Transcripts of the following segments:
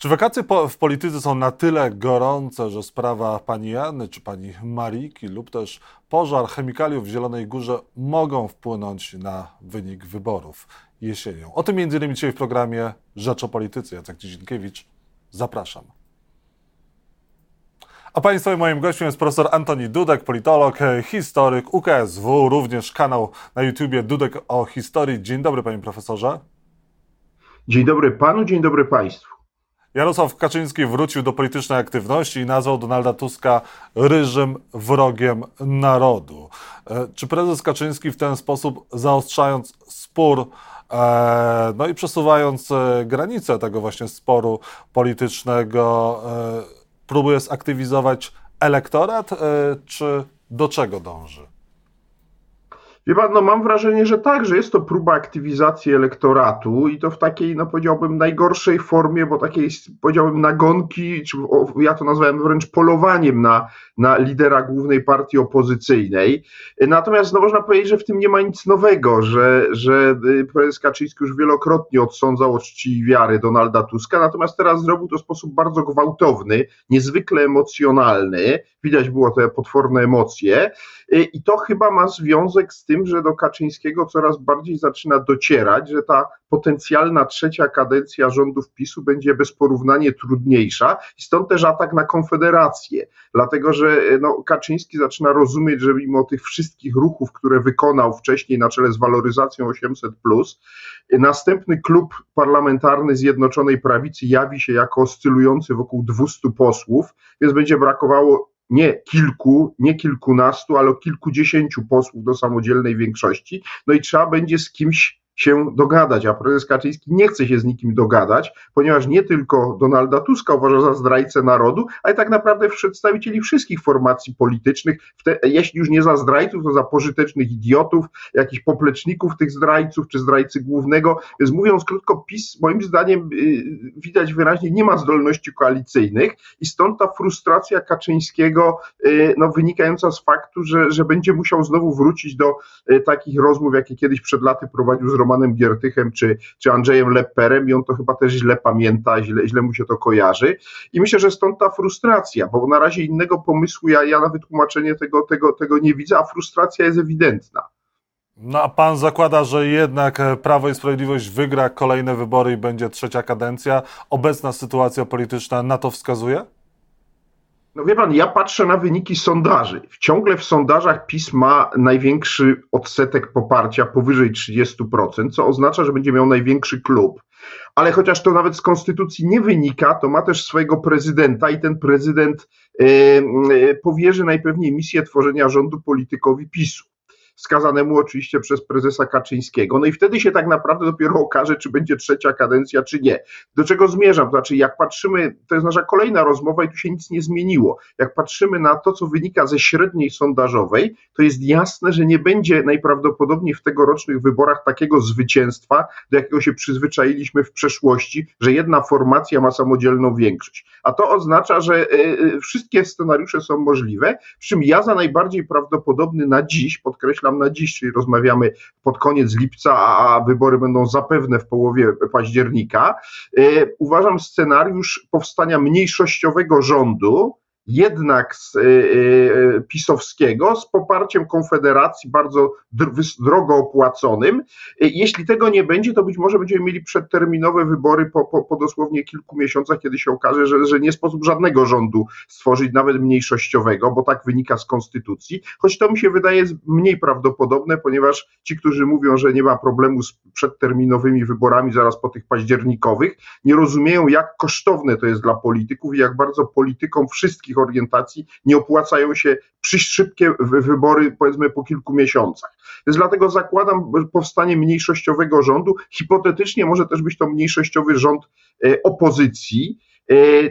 Czy wakacje po, w polityce są na tyle gorące, że sprawa pani Janny czy pani Mariki lub też pożar chemikaliów w Zielonej Górze mogą wpłynąć na wynik wyborów jesienią? O tym m.in. dzisiaj w programie Rzecz o Polityce. Jacek Dzienkiewicz, zapraszam. A Państwa moim gościem jest profesor Antoni Dudek, politolog, historyk UKSW, również kanał na YouTubie Dudek o historii. Dzień dobry Panie Profesorze. Dzień dobry Panu, dzień dobry Państwu. Jarosław Kaczyński wrócił do politycznej aktywności i nazwał Donalda Tuska ryżym wrogiem narodu. E, czy prezes Kaczyński w ten sposób zaostrzając spór, e, no i przesuwając e, granice tego właśnie sporu politycznego, próbuje zaktywizować elektorat, czy do czego dąży? Wie pan, no mam wrażenie, że tak, że jest to próba aktywizacji elektoratu i to w takiej, no powiedziałbym, najgorszej formie, bo takiej, powiedziałbym, nagonki, czy ja to nazwałem wręcz polowaniem na, na lidera głównej partii opozycyjnej. Natomiast no, można powiedzieć, że w tym nie ma nic nowego, że, że y, prezes Kaczyński już wielokrotnie odsądzał od czci i wiary Donalda Tuska, natomiast teraz zrobił to w sposób bardzo gwałtowny, niezwykle emocjonalny. Widać było te potworne emocje y, i to chyba ma związek z tym, że do Kaczyńskiego coraz bardziej zaczyna docierać, że ta potencjalna trzecia kadencja rządów PiSu będzie bez porównania trudniejsza i stąd też atak na Konfederację, dlatego że no, Kaczyński zaczyna rozumieć, że mimo tych wszystkich ruchów, które wykonał wcześniej na czele z waloryzacją 800, następny klub parlamentarny Zjednoczonej Prawicy jawi się jako oscylujący wokół 200 posłów, więc będzie brakowało nie kilku, nie kilkunastu, ale kilkudziesięciu posłów do samodzielnej większości. No i trzeba będzie z kimś się dogadać, a prezes Kaczyński nie chce się z nikim dogadać, ponieważ nie tylko Donalda Tuska uważa za zdrajcę narodu, ale tak naprawdę przedstawicieli wszystkich formacji politycznych, te, jeśli już nie za zdrajców, to za pożytecznych idiotów, jakichś popleczników tych zdrajców, czy zdrajcy głównego. Więc mówiąc krótko, PiS moim zdaniem yy, widać wyraźnie nie ma zdolności koalicyjnych i stąd ta frustracja Kaczyńskiego yy, no, wynikająca z faktu, że, że będzie musiał znowu wrócić do yy, takich rozmów, jakie kiedyś przed laty prowadził z Romanem Romanem Giertychem czy, czy Andrzejem Lepperem i on to chyba też źle pamięta, źle, źle mu się to kojarzy. I myślę, że stąd ta frustracja, bo na razie innego pomysłu ja, ja na wytłumaczenie tego, tego, tego nie widzę, a frustracja jest ewidentna. No a pan zakłada, że jednak Prawo i Sprawiedliwość wygra kolejne wybory i będzie trzecia kadencja. Obecna sytuacja polityczna na to wskazuje? No wie pan, ja patrzę na wyniki sondaży. Ciągle w sondażach PiS ma największy odsetek poparcia powyżej 30%, co oznacza, że będzie miał największy klub. Ale chociaż to nawet z konstytucji nie wynika, to ma też swojego prezydenta i ten prezydent e, powierzy najpewniej misję tworzenia rządu politykowi PiSu wskazanemu oczywiście przez prezesa Kaczyńskiego. No i wtedy się tak naprawdę dopiero okaże, czy będzie trzecia kadencja, czy nie. Do czego zmierzam? To znaczy, jak patrzymy, to jest nasza kolejna rozmowa i tu się nic nie zmieniło. Jak patrzymy na to, co wynika ze średniej sondażowej, to jest jasne, że nie będzie najprawdopodobniej w tegorocznych wyborach takiego zwycięstwa, do jakiego się przyzwyczailiśmy w przeszłości, że jedna formacja ma samodzielną większość. A to oznacza, że e, e, wszystkie scenariusze są możliwe, przy czym ja za najbardziej prawdopodobny na dziś, podkreślam, nam na dziś, czyli rozmawiamy pod koniec lipca, a wybory będą zapewne w połowie października. E, uważam scenariusz powstania mniejszościowego rządu, jednak z y, y, pisowskiego, z poparciem Konfederacji bardzo drogo opłaconym. Y, jeśli tego nie będzie, to być może będziemy mieli przedterminowe wybory po, po, po dosłownie kilku miesiącach, kiedy się okaże, że, że nie sposób żadnego rządu stworzyć, nawet mniejszościowego, bo tak wynika z konstytucji, choć to mi się wydaje mniej prawdopodobne, ponieważ ci, którzy mówią, że nie ma problemu z przedterminowymi wyborami zaraz po tych październikowych, nie rozumieją, jak kosztowne to jest dla polityków i jak bardzo politykom wszystkich orientacji nie opłacają się szybkie wybory, powiedzmy po kilku miesiącach. Więc dlatego zakładam powstanie mniejszościowego rządu. Hipotetycznie może też być to mniejszościowy rząd e, opozycji,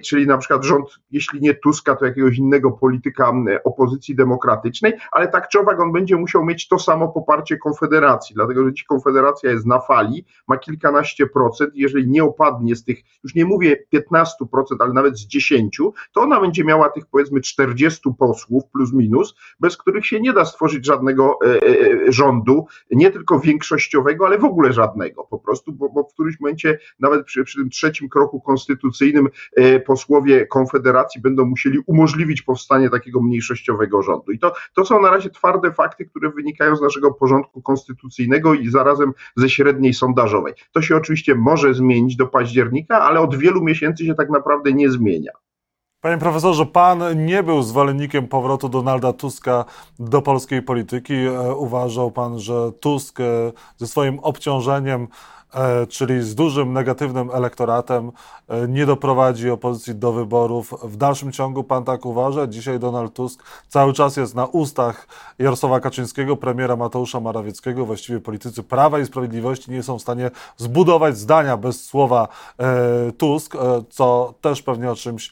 czyli na przykład rząd, jeśli nie Tuska, to jakiegoś innego polityka opozycji demokratycznej, ale tak czy owak on będzie musiał mieć to samo poparcie Konfederacji, dlatego że dziś Konfederacja jest na fali, ma kilkanaście procent, jeżeli nie opadnie z tych, już nie mówię 15%, ale nawet z 10, to ona będzie miała tych powiedzmy 40 posłów plus minus, bez których się nie da stworzyć żadnego e, e, rządu, nie tylko większościowego, ale w ogóle żadnego po prostu, bo, bo w którymś momencie nawet przy, przy tym trzecim kroku konstytucyjnym e, posłowie Konfederacji będą musieli umożliwić powstanie takiego mniejszościowego rządu. I to, to są na razie twarde fakty, które wynikają z naszego porządku konstytucyjnego i zarazem ze średniej sondażowej. To się oczywiście może zmienić do października, ale od wielu miesięcy się tak naprawdę nie zmienia. Panie profesorze, pan nie był zwolennikiem powrotu Donalda Tuska do polskiej polityki. E, uważał pan, że Tusk e, ze swoim obciążeniem czyli z dużym negatywnym elektoratem, e, nie doprowadzi opozycji do wyborów. W dalszym ciągu pan tak uważa? Dzisiaj Donald Tusk cały czas jest na ustach Jarosława Kaczyńskiego, premiera Mateusza Morawieckiego. Właściwie politycy Prawa i Sprawiedliwości nie są w stanie zbudować zdania bez słowa e, Tusk, co też pewnie o czymś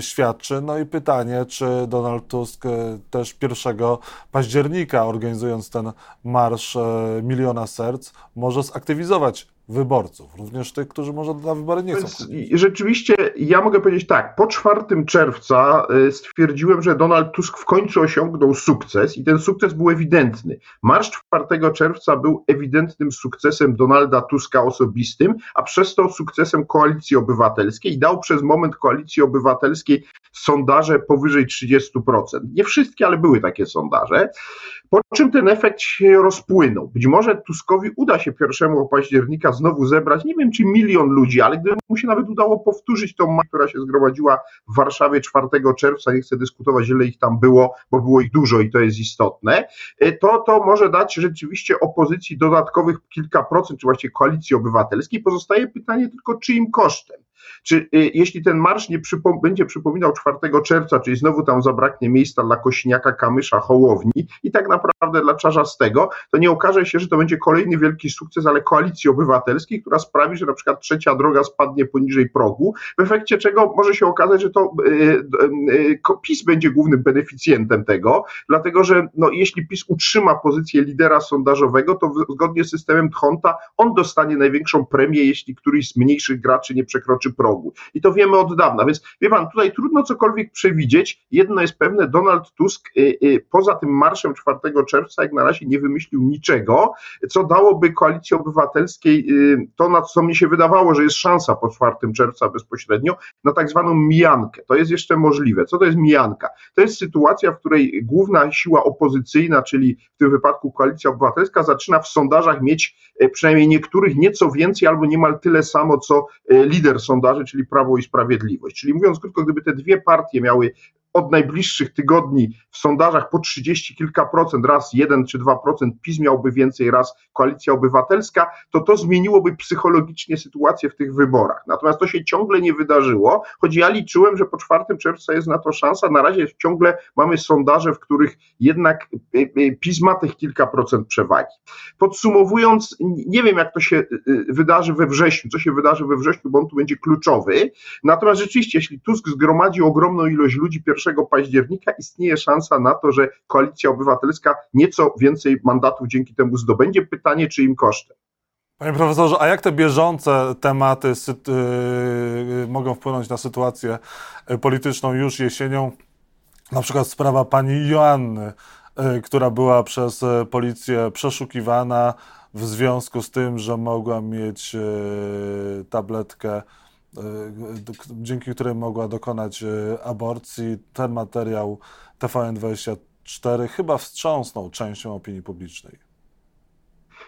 świadczy. No i pytanie, czy Donald Tusk też 1 października, organizując ten marsz miliona serc, może zaktywizować wyborców, również tych, którzy może na wybory nie chcą. Rzeczywiście, ja mogę powiedzieć tak, po 4 czerwca y, stwierdziłem, że Donald Tusk w końcu osiągnął sukces i ten sukces był ewidentny. Marsz 4 czerwca był ewidentnym sukcesem Donalda Tuska osobistym, a przez to sukcesem Koalicji Obywatelskiej i dał przez moment Koalicji Obywatelskiej sondaże powyżej 30%. Nie wszystkie, ale były takie sondaże. Po czym ten efekt się rozpłynął. Być może Tuskowi uda się 1 października znowu zebrać, nie wiem czy milion ludzi, ale gdyby mu się nawet udało powtórzyć tą masę, która się zgromadziła w Warszawie 4 czerwca, nie chcę dyskutować ile ich tam było, bo było ich dużo i to jest istotne, e, to to może dać rzeczywiście opozycji dodatkowych kilka procent, czy właściwie koalicji obywatelskiej. Pozostaje pytanie tylko czyim kosztem. Czy y, jeśli ten marsz nie przypom będzie przypominał 4 czerwca, czyli znowu tam zabraknie miejsca dla Kośniaka, Kamysza, Hołowni i tak naprawdę dla Czarzastego, to nie okaże się, że to będzie kolejny wielki sukces, ale koalicji obywatelskiej, która sprawi, że na przykład trzecia droga spadnie poniżej progu, w efekcie czego może się okazać, że to y, y, PiS będzie głównym beneficjentem tego, dlatego że no, jeśli PiS utrzyma pozycję lidera sondażowego, to zgodnie z systemem Tchonta on dostanie największą premię, jeśli któryś z mniejszych graczy nie przekroczy progu. I to wiemy od dawna, więc wie pan, tutaj trudno cokolwiek przewidzieć. Jedno jest pewne, Donald Tusk y, y, poza tym marszem 4 czerwca jak na razie nie wymyślił niczego, co dałoby koalicji obywatelskiej y, to, na co mi się wydawało, że jest szansa po 4 czerwca bezpośrednio, na tak zwaną mijankę. To jest jeszcze możliwe. Co to jest mijanka? To jest sytuacja, w której główna siła opozycyjna, czyli w tym wypadku koalicja obywatelska, zaczyna w sondażach mieć przynajmniej niektórych nieco więcej albo niemal tyle samo, co lider sondażu sondaży, czyli Prawo i Sprawiedliwość. Czyli mówiąc krótko, gdyby te dwie partie miały od najbliższych tygodni w sondażach po 30 kilka procent, raz 1 czy 2 procent, PiS miałby więcej, raz Koalicja Obywatelska, to to zmieniłoby psychologicznie sytuację w tych wyborach. Natomiast to się ciągle nie wydarzyło, choć ja liczyłem, że po 4 czerwca jest na to szansa. Na razie ciągle mamy sondaże, w których jednak y, y, PiS ma tych kilka procent przewagi. Podsumowując, nie wiem jak to się y, wydarzy we wrześniu, co się wydarzy we wrześniu, bo on tu będzie kluczowy. Natomiast rzeczywiście, jeśli Tusk zgromadzi ogromną ilość ludzi 1 1 października istnieje szansa na to, że koalicja obywatelska nieco więcej mandatów dzięki temu zdobędzie. Pytanie, czy im kosztem. Panie profesorze, a jak te bieżące tematy yy, mogą wpłynąć na sytuację y, polityczną już jesienią? Na przykład sprawa pani Joanny, yy, która była przez y, policję przeszukiwana w związku z tym, że mogła mieć yy, tabletkę dzięki której mogła dokonać e, aborcji. Ten materiał TVN24 chyba wstrząsnął częścią opinii publicznej.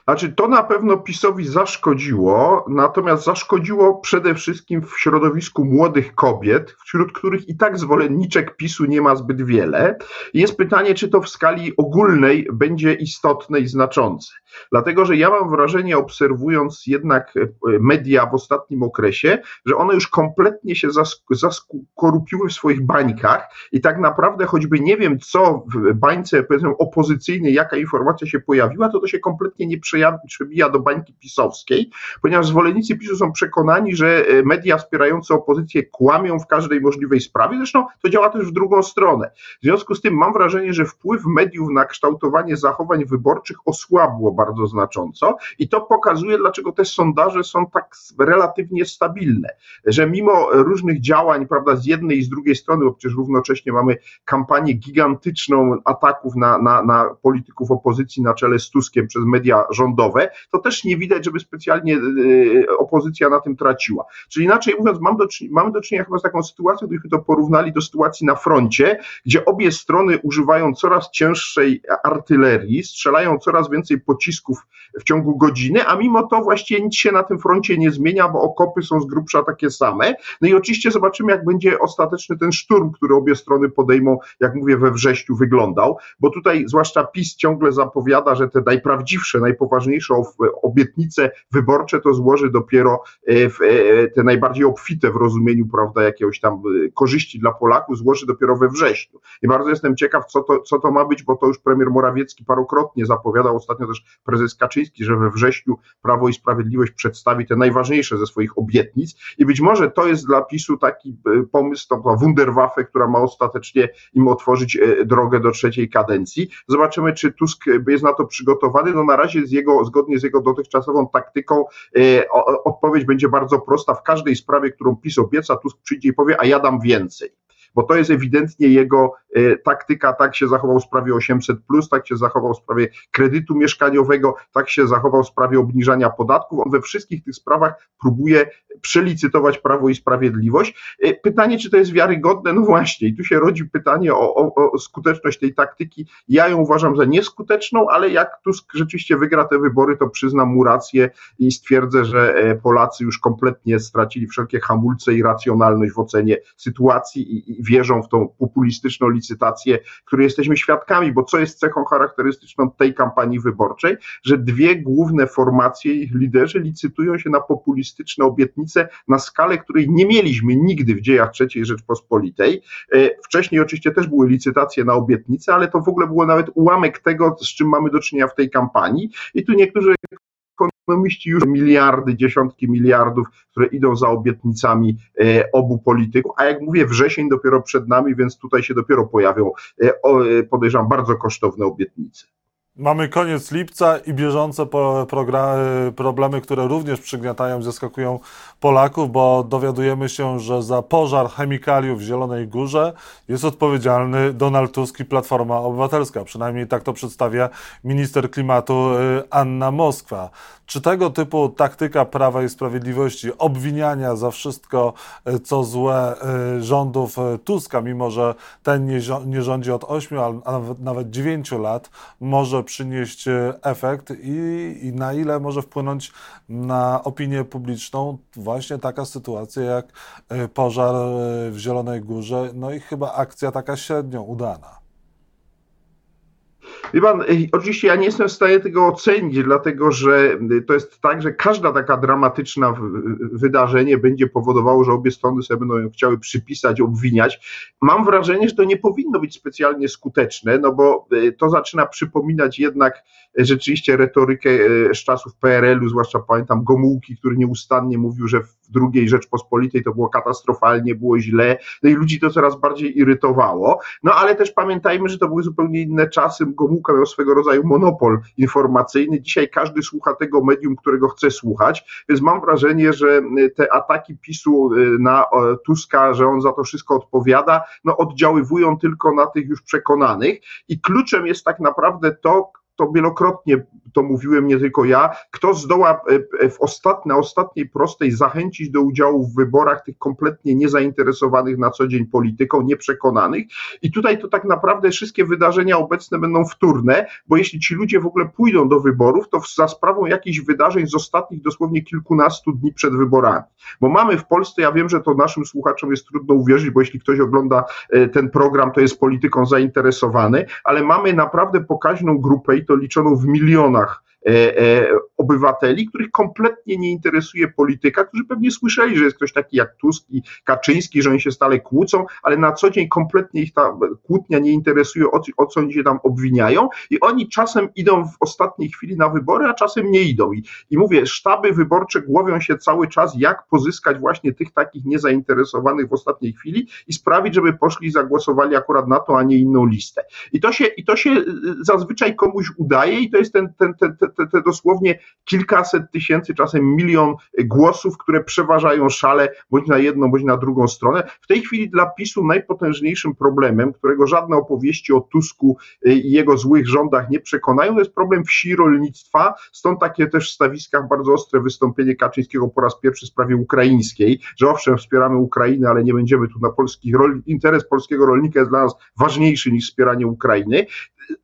Znaczy, to na pewno PiSowi zaszkodziło, natomiast zaszkodziło przede wszystkim w środowisku młodych kobiet, wśród których i tak zwolenniczek PiSu nie ma zbyt wiele. Jest pytanie, czy to w skali ogólnej będzie istotne i znaczące. Dlatego, że ja mam wrażenie, obserwując jednak e, media w ostatnim okresie, że one już kompletnie się zaskorupiły w swoich bańkach i tak naprawdę, choćby nie wiem, co w bańce powiedzmy opozycyjnej, jaka informacja się pojawiła, to to się kompletnie nie przebija do bańki pisowskiej, ponieważ zwolennicy PiSu są przekonani, że media wspierające opozycję kłamią w każdej możliwej sprawie. Zresztą to działa też w drugą stronę. W związku z tym mam wrażenie, że wpływ mediów na kształtowanie zachowań wyborczych osłabło bardzo znacząco i to pokazuje, dlaczego te sondaże są tak relatywnie stabilne, że mimo różnych działań, prawda, z jednej i z drugiej strony, bo przecież równocześnie mamy kampanię gigantyczną ataków na, na, na polityków opozycji na czele z Tuskiem przez media rządowe, to też nie widać, żeby specjalnie e, opozycja na tym traciła. Czyli inaczej mówiąc, mam do, mamy do czynienia chyba z taką sytuacją, gdybyśmy to porównali do sytuacji na froncie, gdzie obie strony używają coraz cięższej artylerii, strzelają coraz więcej pocisków w ciągu godziny, a mimo to właściwie nic się na tym froncie nie zmienia, bo okopy są z grubsza takie same. No i oczywiście zobaczymy, jak będzie ostateczny ten szturm, który obie strony podejmą, jak mówię, we wrześniu wyglądał, bo tutaj zwłaszcza PiS ciągle zapowiada, że te najprawdziwsze, najpoważniejsze obietnice wyborcze to złoży dopiero e, w e, te najbardziej obfite w rozumieniu, prawda, jakiegoś tam e, korzyści dla Polaków złoży dopiero we wrześniu. I bardzo jestem ciekaw, co to, co to ma być, bo to już premier Morawiecki parokrotnie zapowiadał, ostatnio też prezes Kaczyński, że we wrześniu Prawo i Sprawiedliwość przedstawi te najważniejsze ze swoich obietnic i być może to jest dla PiSu taki pomysł, to ta Wunderwaffe, która ma ostatecznie im otworzyć drogę do trzeciej kadencji. Zobaczymy, czy Tusk jest na to przygotowany. No na razie z jego, zgodnie z jego dotychczasową taktyką odpowiedź będzie bardzo prosta. W każdej sprawie, którą PiS obieca, Tusk przyjdzie i powie, a ja dam więcej bo to jest ewidentnie jego e, taktyka, tak się zachował w sprawie 800, tak się zachował w sprawie kredytu mieszkaniowego, tak się zachował w sprawie obniżania podatków. On we wszystkich tych sprawach próbuje przelicytować prawo i sprawiedliwość. E, pytanie, czy to jest wiarygodne? No właśnie, i tu się rodzi pytanie o, o, o skuteczność tej taktyki. Ja ją uważam za nieskuteczną, ale jak Tusk rzeczywiście wygra te wybory, to przyznam mu rację i stwierdzę, że e, Polacy już kompletnie stracili wszelkie hamulce i racjonalność w ocenie sytuacji i, i wierzą w tą populistyczną licytację, której jesteśmy świadkami, bo co jest cechą charakterystyczną tej kampanii wyborczej, że dwie główne formacje, ich liderzy licytują się na populistyczne obietnice na skalę, której nie mieliśmy nigdy w dziejach III Rzeczpospolitej. E, wcześniej oczywiście też były licytacje na obietnice, ale to w ogóle było nawet ułamek tego, z czym mamy do czynienia w tej kampanii. I tu niektórzy ekonomiści już miliardy, dziesiątki miliardów, które idą za obietnicami e, obu polityków, a jak mówię, wrzesień dopiero przed nami, więc tutaj się dopiero pojawią, e, e, podejrzewam, bardzo kosztowne obietnice. Mamy koniec lipca i bieżące problemy, które również przygniatają, zaskakują Polaków, bo dowiadujemy się, że za pożar chemikaliów w Zielonej Górze jest odpowiedzialny Donald Tusk i Platforma Obywatelska. Przynajmniej tak to przedstawia minister klimatu Anna Moskwa. Czy tego typu taktyka Prawa i Sprawiedliwości, obwiniania za wszystko, e, co złe e, rządów e, Tuska, mimo że ten nie, rządzi od 8, a nawet 9 lat, może przynieść efekt i, i na ile może wpłynąć na opinię publiczną właśnie taka sytuacja jak pożar w Zielonej Górze, no i chyba akcja taka średnio udana. Wie pan, oczywiście ja nie jestem w stanie tego ocenić, dlatego że to jest tak, że każda taka dramatyczna wydarzenie będzie powodowało, że obie strony sobie będą ją chciały przypisać, obwiniać. Mam wrażenie, że to nie powinno być specjalnie skuteczne, no bo y, to zaczyna przypominać jednak rzeczywiście retorykę y, z czasów PRL-u, zwłaszcza pamiętam Gomułki, który nieustannie mówił, że w II Rzeczpospolitej to było katastrofalnie, było źle, no i ludzi to coraz bardziej irytowało. No ale też pamiętajmy, że to były zupełnie inne czasy. Gomułka miał swego rodzaju monopol informacyjny. Dzisiaj każdy słucha tego medium, którego chce słuchać, więc mam wrażenie, że te ataki PiSu y, na Tuska, że on za to wszystko odpowiada, no oddziaływują tylko na tych już przekonanych i kluczem jest tak naprawdę to, to wielokrotnie to mówiłem nie tylko ja, kto zdoła e, w ostat, na ostatniej prostej zachęcić do udziału w wyborach tych kompletnie niezainteresowanych na co dzień polityką, nieprzekonanych. I tutaj to tak naprawdę wszystkie wydarzenia obecne będą wtórne, bo jeśli ci ludzie w ogóle pójdą do wyborów, to za sprawą jakichś wydarzeń z ostatnich dosłownie kilkunastu dni przed wyborami. Bo mamy w Polsce, ja wiem, że to naszym słuchaczom jest trudno uwierzyć, bo jeśli ktoś ogląda e, ten program, to jest polityką zainteresowany, ale mamy naprawdę pokaźną grupę i to liczoną w milionach obywateli, których kompletnie nie interesuje polityka, którzy pewnie słyszeli, że jest ktoś taki jak Tusk i Kaczyński, że oni się stale kłócą, ale na co dzień kompletnie ich ta kłótnia nie interesuje, o, co oni się tam obwiniają i oni czasem idą w ostatniej chwili na wybory, a czasem nie idą. I, i mówię, sztaby wyborcze głowią się cały czas, jak pozyskać właśnie tych takich niezainteresowanych w ostatniej chwili i sprawić, żeby poszli i zagłosowali akurat na to, a nie inną listę. I to się, i to się zazwyczaj komuś udaje i to jest ten, ten, ten, ten, ten dosłownie kilkaset tysięcy, czasem milion głosów, które przeważają szale bądź na jedną, bądź na drugą stronę. W tej chwili dla PiSu najpotężniejszym problemem, którego żadne opowieści o Tusku i jego złych rządach nie przekonają, jest problem wsi rolnictwa, stąd takie też w stawiskach bardzo ostre wystąpienie Kaczyńskiego po raz pierwszy w sprawie ukraińskiej, że owszem, wspieramy Ukrainę, ale nie będziemy tu na polski interes polskiego rolnika jest dla nas ważniejszy niż wspieranie Ukrainy.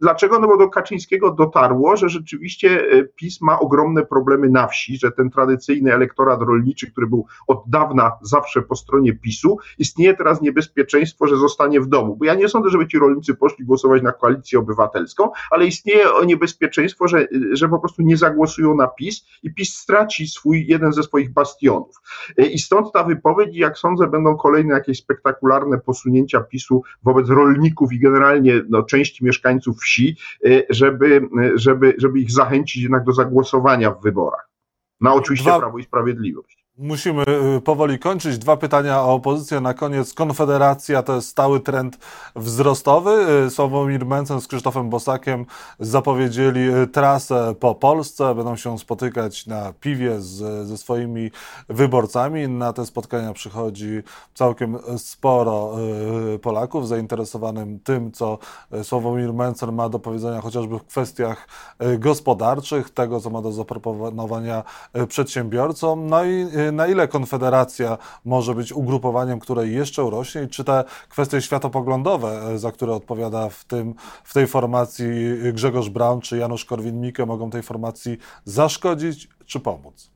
Dlaczego? No bo do Kaczyńskiego dotarło, że rzeczywiście e, PiS ma ogromne problemy na wsi, że ten tradycyjny elektorat rolniczy, który był od dawna zawsze po stronie PiSu, istnieje teraz niebezpieczeństwo, że zostanie w domu. Bo ja nie sądzę, żeby ci rolnicy poszli głosować na koalicję obywatelską, ale istnieje niebezpieczeństwo, że, że po prostu nie zagłosują na PiS i PiS straci swój jeden ze swoich bastionów. E, I stąd ta wypowiedź, jak sądzę, będą kolejne jakieś spektakularne posunięcia PiSu wobec rolników i generalnie no, części mieszkańców wsi, y, żeby, żeby, żeby ich zachęcić jednak do zagłosowania w wyborach. Na oczywiście Dwa... Prawo i Sprawiedliwość. Musimy y, powoli kończyć. Dwa pytania o opozycję na koniec. Konfederacja to jest stały trend wzrostowy. Y, Sławomir Mencen z Krzysztofem Bosakiem zapowiedzieli y, trasę po Polsce. Będą się spotykać na piwie z, ze swoimi wyborcami. Na te spotkania przychodzi całkiem sporo Polaków zainteresowanym tym, co Sławomir Mencen ma do powiedzenia chociażby w kwestiach gospodarczych, tego, co ma do zaproponowania przedsiębiorcom. No i na ile Konfederacja może być ugrupowaniem, które jeszcze urośnie i czy te kwestie światopoglądowe, e, za które odpowiada w, tym, w tej formacji Grzegorz Braun czy Janusz Korwin-Mikke mogą tej formacji zaszkodzić czy pomóc?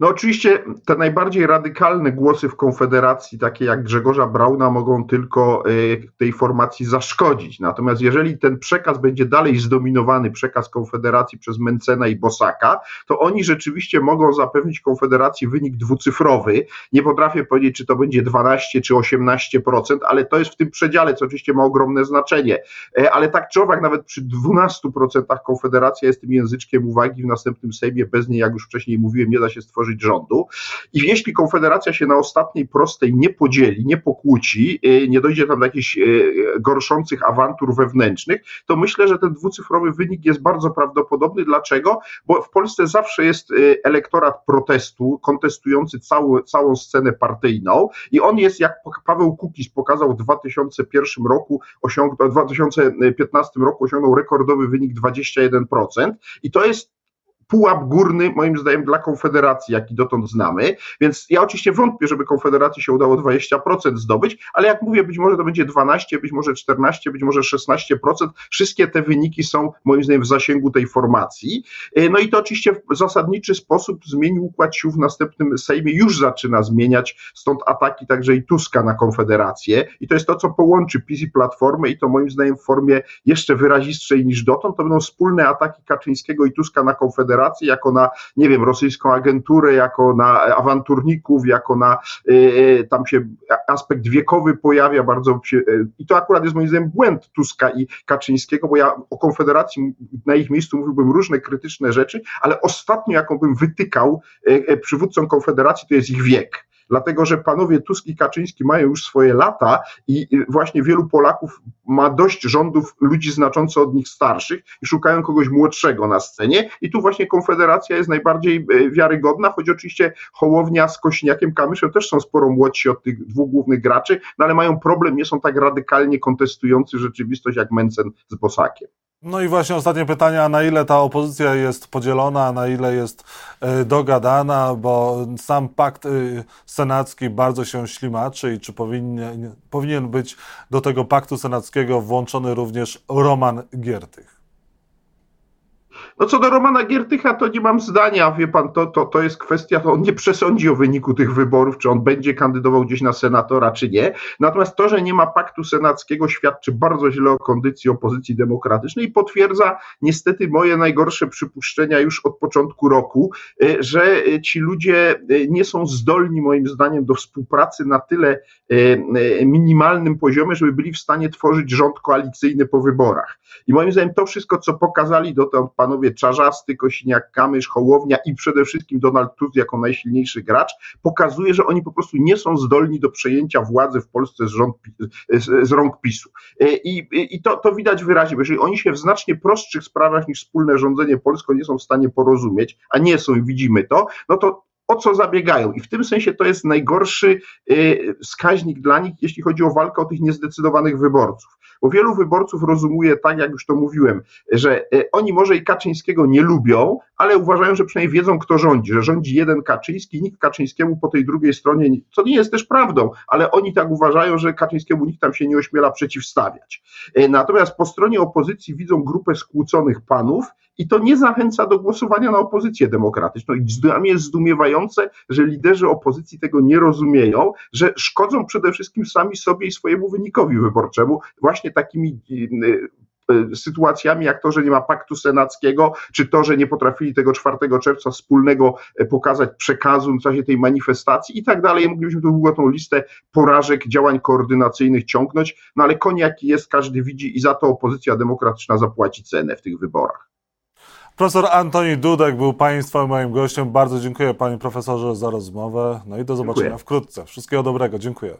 No oczywiście te najbardziej radykalne głosy w Konfederacji, takie jak Grzegorza Brauna, mogą tylko e, tej formacji zaszkodzić. Natomiast jeżeli ten przekaz będzie dalej zdominowany, przekaz Konfederacji przez Mencena i Bosaka, to oni rzeczywiście mogą zapewnić Konfederacji wynik dwucyfrowy. Nie potrafię powiedzieć, czy to będzie 12 czy 18%, ale to jest w tym przedziale, co oczywiście ma ogromne znaczenie. E, ale tak czy owak, nawet przy 12% Konfederacja jest tym języczkiem uwagi w następnym Sejmie. Bez niej, jak już wcześniej mówiłem, nie da się stworzyć rządu. I jeśli Konfederacja się na ostatniej prostej nie podzieli, nie pokłóci, y, nie dojdzie tam do jakichś y, gorszących awantur wewnętrznych, to myślę, że ten dwucyfrowy wynik jest bardzo prawdopodobny. Dlaczego? Bo w Polsce zawsze jest y, elektorat protestu, kontestujący całą, całą scenę partyjną i on jest, jak Paweł Kukiz pokazał w 2001 roku, osiągnął, w 2015 roku osiągnął rekordowy wynik 21% i to jest pułap górny, moim zdaniem, dla Konfederacji, jaki dotąd znamy. Więc ja oczywiście wątpię, żeby Konfederacji się udało 20% zdobyć, ale jak mówię, być może to będzie 12, być może 14, być może 16%. Wszystkie te wyniki są, moim zdaniem, w zasięgu tej formacji. E, no i to oczywiście w zasadniczy sposób zmienił układ sił w następnym Sejmie, już zaczyna zmieniać, stąd ataki także i Tuska na Konfederację. I to jest to, co połączy PiS i Platformę i to moim zdaniem w formie jeszcze wyrazistszej niż dotąd. To będą wspólne ataki Kaczyńskiego i Tuska na Konfederację Federacji, jako na, nie wiem, rosyjską agenturę, jako na awanturników, jako na, y, y, tam się aspekt wiekowy pojawia bardzo, się, y, i to akurat jest moim zdaniem błęd Tuska i Kaczyńskiego, bo ja o Konfederacji na ich miejscu mówiłbym różne krytyczne rzeczy, ale ostatnio jaką bym wytykał przywódcom Konfederacji, to jest ich wiek dlatego że panowie Tusk i Kaczyński mają już swoje lata i właśnie wielu Polaków ma dość rządów ludzi znacząco od nich starszych i szukają kogoś młodszego na scenie i tu właśnie Konfederacja jest najbardziej e, wiarygodna, choć oczywiście Hołownia z Kośniakiem Kamyszem też są sporo młodsi od tych dwóch głównych graczy, no ale mają problem, nie są tak radykalnie kontestujący rzeczywistość jak Mencen z Bosakiem. No i właśnie ostatnie pytanie, na ile ta opozycja jest podzielona, na ile jest e, dogadana, bo sam pakt e, senacki bardzo się ślimaczy i czy powinien, powinien być do tego paktu senackiego włączony również Roman Giertych? No co do Romana Giertycha, to nie mam zdania, wie pan, to, to, to jest kwestia, to on nie przesądzi o wyniku tych wyborów, czy on będzie kandydował gdzieś na senatora, czy nie. Natomiast to, że nie ma paktu senackiego, świadczy bardzo źle o kondycji opozycji demokratycznej i potwierdza niestety moje najgorsze przypuszczenia już od początku roku, e, że ci ludzie e, nie są zdolni, moim zdaniem, do współpracy na tyle minimalnym poziomie, żeby byli w stanie tworzyć rząd koalicyjny po wyborach. I moim zdaniem to wszystko, co pokazali dotąd panowie Czarzasty, Kosiniak, Kamysz, Hołownia i przede wszystkim Donald Tusk jako najsilniejszy gracz, pokazuje, że oni po prostu nie są zdolni do przejęcia władzy w Polsce z, rząd, z, rąk PiSu. I, i to, to widać wyraźnie, bo jeżeli oni się w znacznie prostszych sprawach niż wspólne rządzenie Polską nie są w stanie porozumieć, a nie są i widzimy to, no to o co zabiegają. I w tym sensie to jest najgorszy y, wskaźnik dla nich, jeśli chodzi o walkę o tych niezdecydowanych wyborców. Bo wielu wyborców rozumuje, tak jak już to mówiłem, że y, oni może i Kaczyńskiego nie lubią, ale uważają, że przynajmniej wiedzą, kto rządzi, że rządzi jeden Kaczyński, nikt Kaczyńskiemu po tej drugiej stronie, co nie jest też prawdą, ale oni tak uważają, że Kaczyńskiemu nikt tam się nie ośmiela przeciwstawiać. Y, natomiast po stronie opozycji widzą grupę skłóconych panów i to nie zachęca do głosowania na opozycję demokratyczną. I dla mnie jest zdumiewające, że liderzy opozycji tego nie rozumieją, że szkodzą przede wszystkim sami sobie i swojemu wynikowi wyborczemu właśnie takimi y, y, sytuacjami jak to, że nie ma paktu senackiego, czy to, że nie potrafili tego 4 czerwca wspólnego e, pokazać przekazu w czasie tej manifestacji i tak dalej. Moglibyśmy tu długo tą listę porażek, działań koordynacyjnych ciągnąć, no ale konie jaki jest, każdy widzi i za to opozycja demokratyczna zapłaci cenę w tych wyborach. Profesor Antoni Dudek był Państwa moim gościem. Bardzo dziękuję Panie Profesorze za rozmowę. No i do zobaczenia dziękuję. wkrótce. Wszystkiego dobrego. Dziękuję.